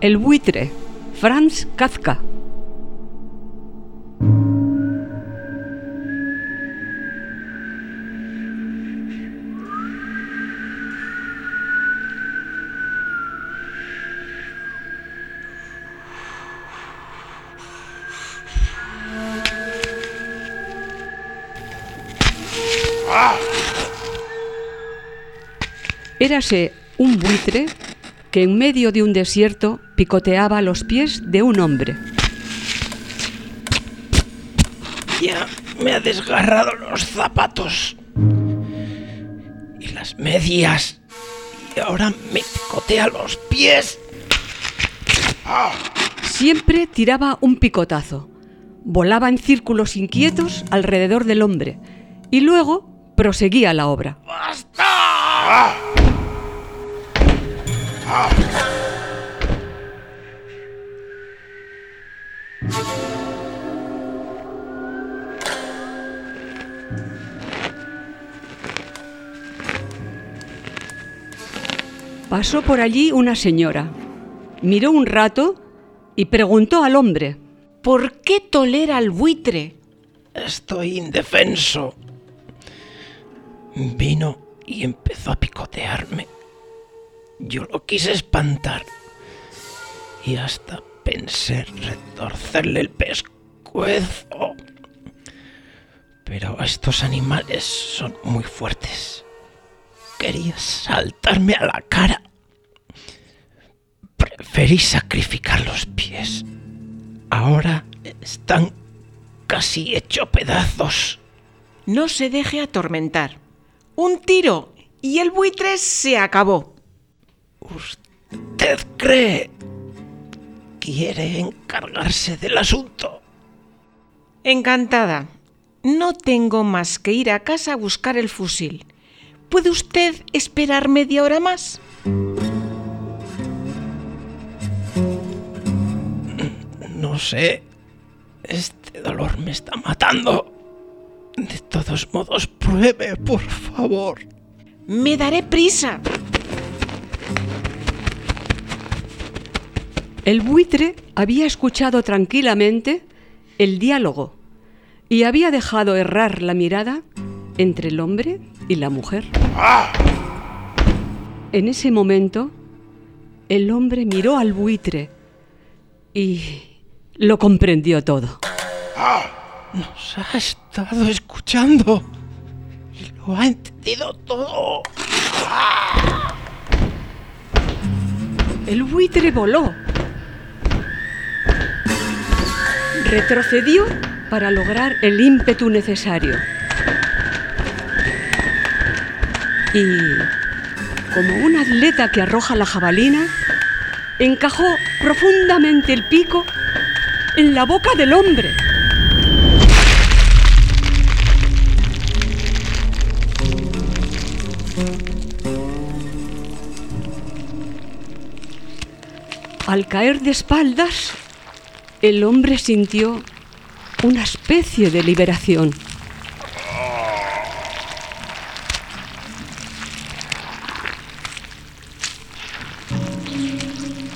El buitre, Franz Kafka. Érase un buitre que en medio de un desierto picoteaba los pies de un hombre. Ya me ha desgarrado los zapatos y las medias y ahora me picotea los pies. Siempre tiraba un picotazo, volaba en círculos inquietos alrededor del hombre y luego proseguía la obra. ¡Basta! Pasó por allí una señora, miró un rato y preguntó al hombre, ¿Por qué tolera al buitre? Estoy indefenso. Vino y empezó a picotearme. Yo lo quise espantar y hasta pensé retorcerle el pescuezo. Pero estos animales son muy fuertes. Quería saltarme a la cara. Preferí sacrificar los pies. Ahora están casi hecho pedazos. No se deje atormentar. Un tiro y el buitre se acabó. ¿Usted cree? ¿Quiere encargarse del asunto? Encantada. No tengo más que ir a casa a buscar el fusil. ¿Puede usted esperar media hora más? No sé. Este dolor me está matando. De todos modos, pruebe, por favor. Me daré prisa. El buitre había escuchado tranquilamente el diálogo y había dejado errar la mirada entre el hombre y la mujer. En ese momento, el hombre miró al buitre y lo comprendió todo. Nos ha estado escuchando. Lo ha entendido todo. El buitre voló. Retrocedió para lograr el ímpetu necesario. Y, como un atleta que arroja la jabalina, encajó profundamente el pico en la boca del hombre. Al caer de espaldas, el hombre sintió una especie de liberación.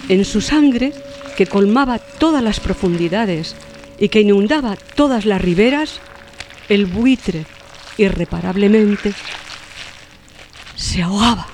En su sangre, que colmaba todas las profundidades y que inundaba todas las riberas, el buitre, irreparablemente, se ahogaba.